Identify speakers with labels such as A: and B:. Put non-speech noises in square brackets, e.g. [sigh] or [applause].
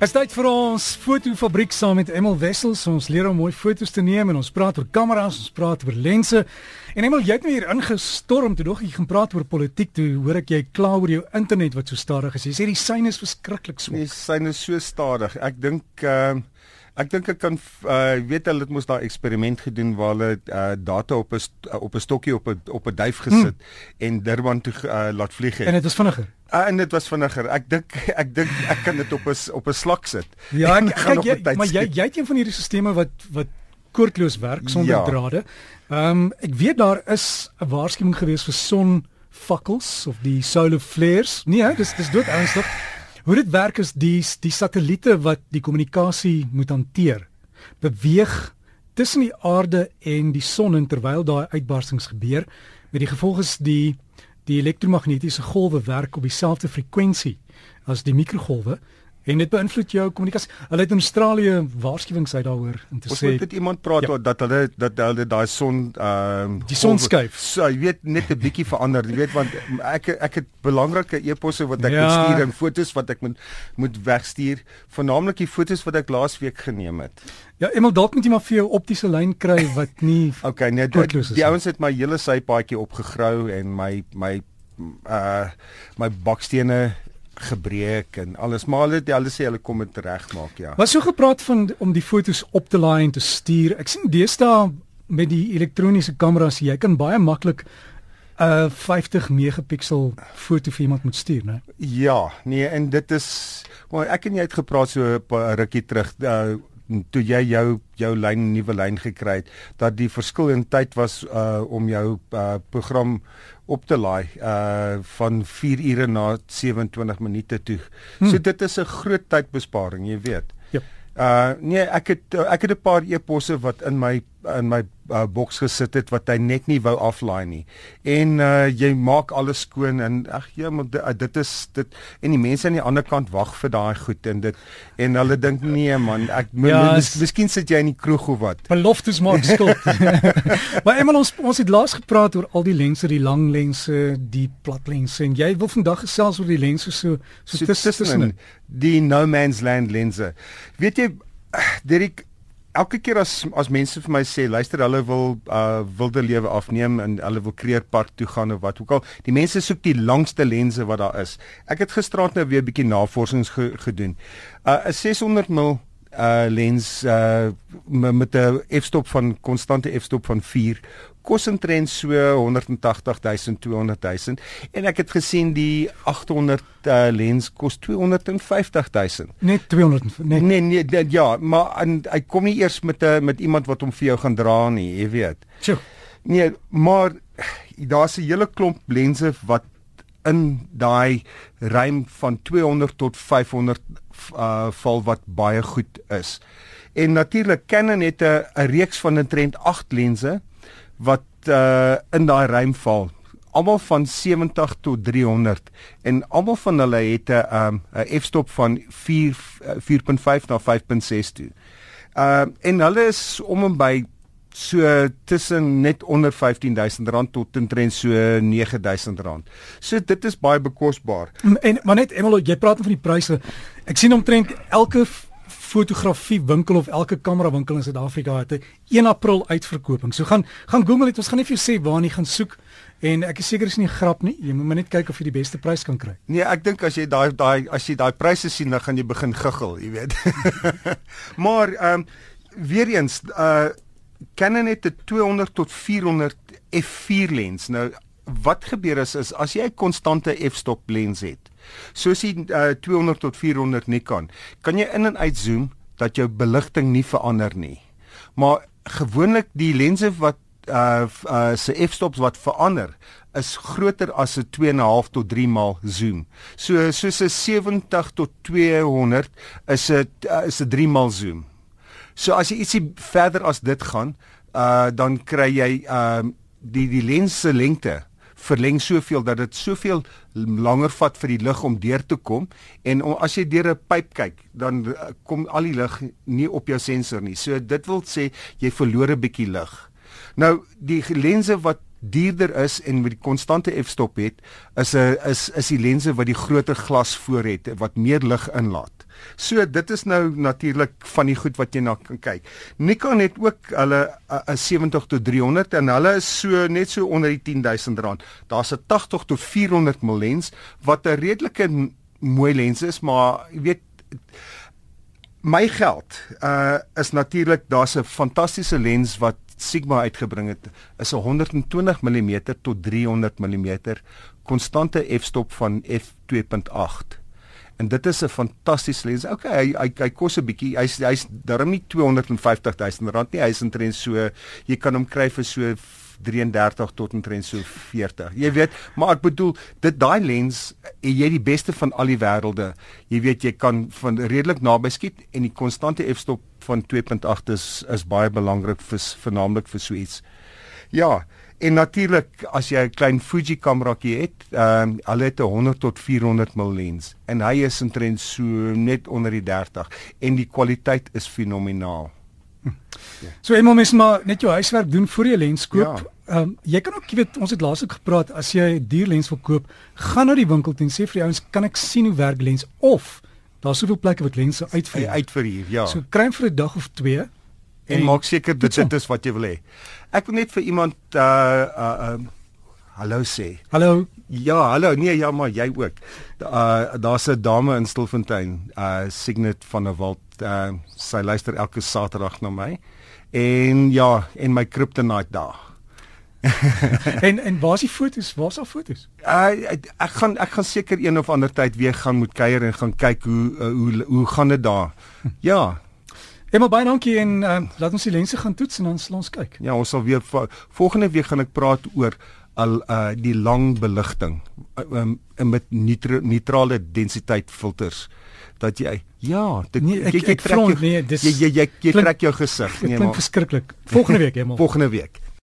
A: Is tyd vir ons fotofabriek saam met Emel Wessels. Ons leer om mooi foto's te neem en ons praat oor kameras, ons praat oor lense. En Emel, jy het my hier ingestorm toe nog jy gaan praat oor politiek. Toe hoor ek jy kla oor jou internet wat so stadig is. Jy sê die syne is verskriklik swak.
B: Die syne is so stadig. Ek dink ehm uh, Ek dink ek kan uh, weet hulle het mos daai eksperiment gedoen waar hulle uh, data op 'n op 'n stokkie op 'n op 'n duif gesit hmm. en Durban toe uh, laat vlieg het.
A: En dit was vinniger.
B: Uh, en dit was vinniger. Ek dink [laughs] ek dink ek kan dit op 'n op 'n slak sit.
A: Ja, [laughs] ek, kyk, jy, maar jy jy het een van hierdie stelsels wat wat koordloos werk sonder ja. drade. Ehm um, ek weet daar is 'n waarskuwing gewees vir sonvakkels of die solar flares. Nee, dis dis dood ernstig. Hoe dit werk is die die satelliete wat die kommunikasie moet hanteer beweeg tussen die aarde en die son terwyl daai uitbarsings gebeur met die gevolg is die die elektromagnetiese golwe werk op dieselfde frekwensie as die mikrogolwe En dit beïnvloed jou kommunikasie. Hulle het in Australië waarskuwings uit daaroor om te
B: Ons
A: sê.
B: Ons moet met iemand praat ja. dat hulle dat hulle daai son ehm uh,
A: die son skuif.
B: So, jy weet net 'n bietjie verander, jy weet want ek ek het belangrike e-posse wat ek ja. moet stuur en fotos wat ek moet moet wegstuur, veralnik die fotos wat ek laasweek geneem het.
A: Ja, eendag dalk moet jy maar vir jou optiese lyn kry wat nie [laughs]
B: Okay, nee, die, die ouens het my hele sypaadjie opgegrou en my my uh my bakstene gebreek en alles maar hulle hulle sê hulle kom dit regmaak ja.
A: Was so gepraat van om die fotos op te laai en te stuur. Ek sien deesdae met die elektroniese kameras jy kan baie maklik 'n uh, 50 megapiksel foto vir iemand moet stuur, né?
B: Ja, nee en dit is maar ek en jy het gepraat so 'n rukkie terug uh, toe jy jou jou lyn nuwe lyn gekry het dat die verskil in tyd was uh, om jou uh, program op te laai uh van 4 ure na 27 minute toe. Hmm. So dit is 'n groot tydbesparing, jy weet.
A: Ja.
B: Uh nee, ek het ek het 'n paar e-posse wat in my in my uh, boks gesit het wat hy net nie wou aflaai nie. En uh jy maak alles skoon en ag ja, maar dit, uh, dit is dit en die mense aan die ander kant wag vir daai goed en dit en hulle dink nee man, ek ja, mis, miskien sit jy in die kroeg of wat.
A: Beloftes maak skuld. [laughs] maar eenmal ons ons het laas gepraat oor al die lense, die lang lense, die plat lense en jy wil vandag gesels oor die lense so so, so tussen
B: die no man's land lense. Weet jy Derek elke keer as as mense vir my sê luister hulle wil uh wilde lewe afneem en hulle wil Kreerpark toe gaan of wat ook al die mense soek die langste lense wat daar is. Ek het gisteraand nou weer 'n bietjie navorsings ge, gedoen. Uh 'n 600 mm uh lens uh met 'n f-stop van konstante f-stop van 4 kos omtrent so 180 000 200 000 en ek het gesien die 800 uh, lens kos 250 000
A: net 200 net
B: nee nee, nee ja maar en, hy kom nie eers met 'n uh, met iemand wat hom vir jou gaan dra nie jy weet
A: Tjoe.
B: nee maar daar's 'n hele klomp lense wat in daai ruim van 200 tot 500 uh val wat baie goed is. En natuurlik Canon het 'n reeks van 'n trend 8 lense wat uh in daai ruim val. Almal van 70 tot 300 en almal van hulle het 'n um 'n f-stop van 4 4.5 na 5.6 toe. Uh en hulle is om en by so tussen net onder R15000 tot omtrent so R9000. So dit is baie bekosbaar.
A: En maar net Emelo, jy praat van die pryse. Ek sien omtrent elke fotografie winkel of elke kamera winkel in Suid-Afrika het 'n 1 April uitverkoping. So gaan gaan Google dit, ons gaan net vir jou sê waar jy gaan soek en ek is seker is nie grap nie. Jy moet maar net kyk of jy die beste prys kan kry.
B: Nee, ek dink as jy daai daai as jy daai pryse sien, dan gaan jy begin guggel, jy weet. [laughs] maar ehm um, weer eens uh Canon het 'n 200 tot 400 f4 lens. Nou wat gebeur is is as jy 'n konstante f-stop lens het, soos die uh, 200 tot 400 Nikon, kan jy in en uit zoom dat jou beligting nie verander nie. Maar gewoonlik die lense wat uh, uh se f-stops wat verander is groter as 'n 2.5 tot 3 maal zoom. So soos 'n 70 tot 200 is 'n uh, is 'n 3 maal zoom. So as jy ietsie verder as dit gaan, uh dan kry jy uh die die lens se lengte verleng soveel dat dit soveel langer vat vir die lig om deur te kom en om, as jy deur 'n pyp kyk dan uh, kom al die lig nie op jou sensor nie. So dit wil sê jy verloor 'n bietjie lig. Nou die lense wat duurder is en met die konstante f-stop het is 'n is is die lense wat die groter glas voor het wat meer lig inlaat. So dit is nou natuurlik van die goed wat jy na kan kyk. Nikon het ook hulle 'n 70 tot 300 en hulle is so net so onder die 10000 rand. Daar's 'n 80 tot 400 mm lens wat 'n redelike mooi lens is, maar jy weet my geld uh is natuurlik daar's 'n fantastiese lens wat Sigma uitgebring het is 'n 120 mm tot 300 mm konstante f-stop van f2.8 en dit is 'n fantastiese lens. Okay, hy hy, hy kos 'n bietjie. Hy's hy's darm nie 250 000 rand nie. Hy's intrent so jy kan hom kry vir so 33 tot intrent so 40. Jy weet, maar ek bedoel dit daai lens, jy die beste van al die wêrelde. Jy weet jy kan van redelik naby skiet en die konstante f-stop van 2.8 is is baie belangrik vir vernaamlik vir so iets. Ja, En natuurlik as jy 'n klein Fuji kamerakie het, ehm um, hulle het 'n 100 tot 400 mm lens en hy is intrent so net onder die 30 en die kwaliteit is fenomenaal.
A: Hm. Ja. So eenmal mens maar net jou huiswerk doen voor jy lens koop. Ja. Ehm ja. um, jy kan ook jy weet ons het laas ook gepraat as jy 'n duur lens wil koop, gaan na die winkel en sê vir die ouens kan ek sien hoe werk lens of daar's soveel plekke wat lense uitverhuur.
B: Uitverhuur, ja.
A: So kry hom vir 'n dag of 2
B: en maak seker dit dit is wat jy wil hê. Ek wil net vir iemand uh uh um, hallo sê.
A: Hallo.
B: Ja, hallo. Nee, ja, maar jy ook. Uh daar's 'n dame in Stilfontein, uh Signet van der Walt. Uh sy luister elke Saterdag na my. En ja, en my kryptonite daar. [laughs]
A: en en waar is die fotos? Waar's al fotos?
B: Uh, ek gaan ek gaan seker een of ander tyd weer gaan moet kuier en gaan kyk hoe uh, hoe hoe gaan dit daar. Ja.
A: Emma baie dankie en uh, laat ons die lense gaan toets en dan sal ons kyk.
B: Ja, ons sal weer volgende week gaan ek praat oor al uh die lang beligting um, met neutrale densiteit filters dat jy ja dit
A: nee, ek, jy, jy ek front nee dis
B: jy jy jy, jy trek jou gesig
A: nee maar verskriklik. Volgende week [laughs] Emma
B: volgende week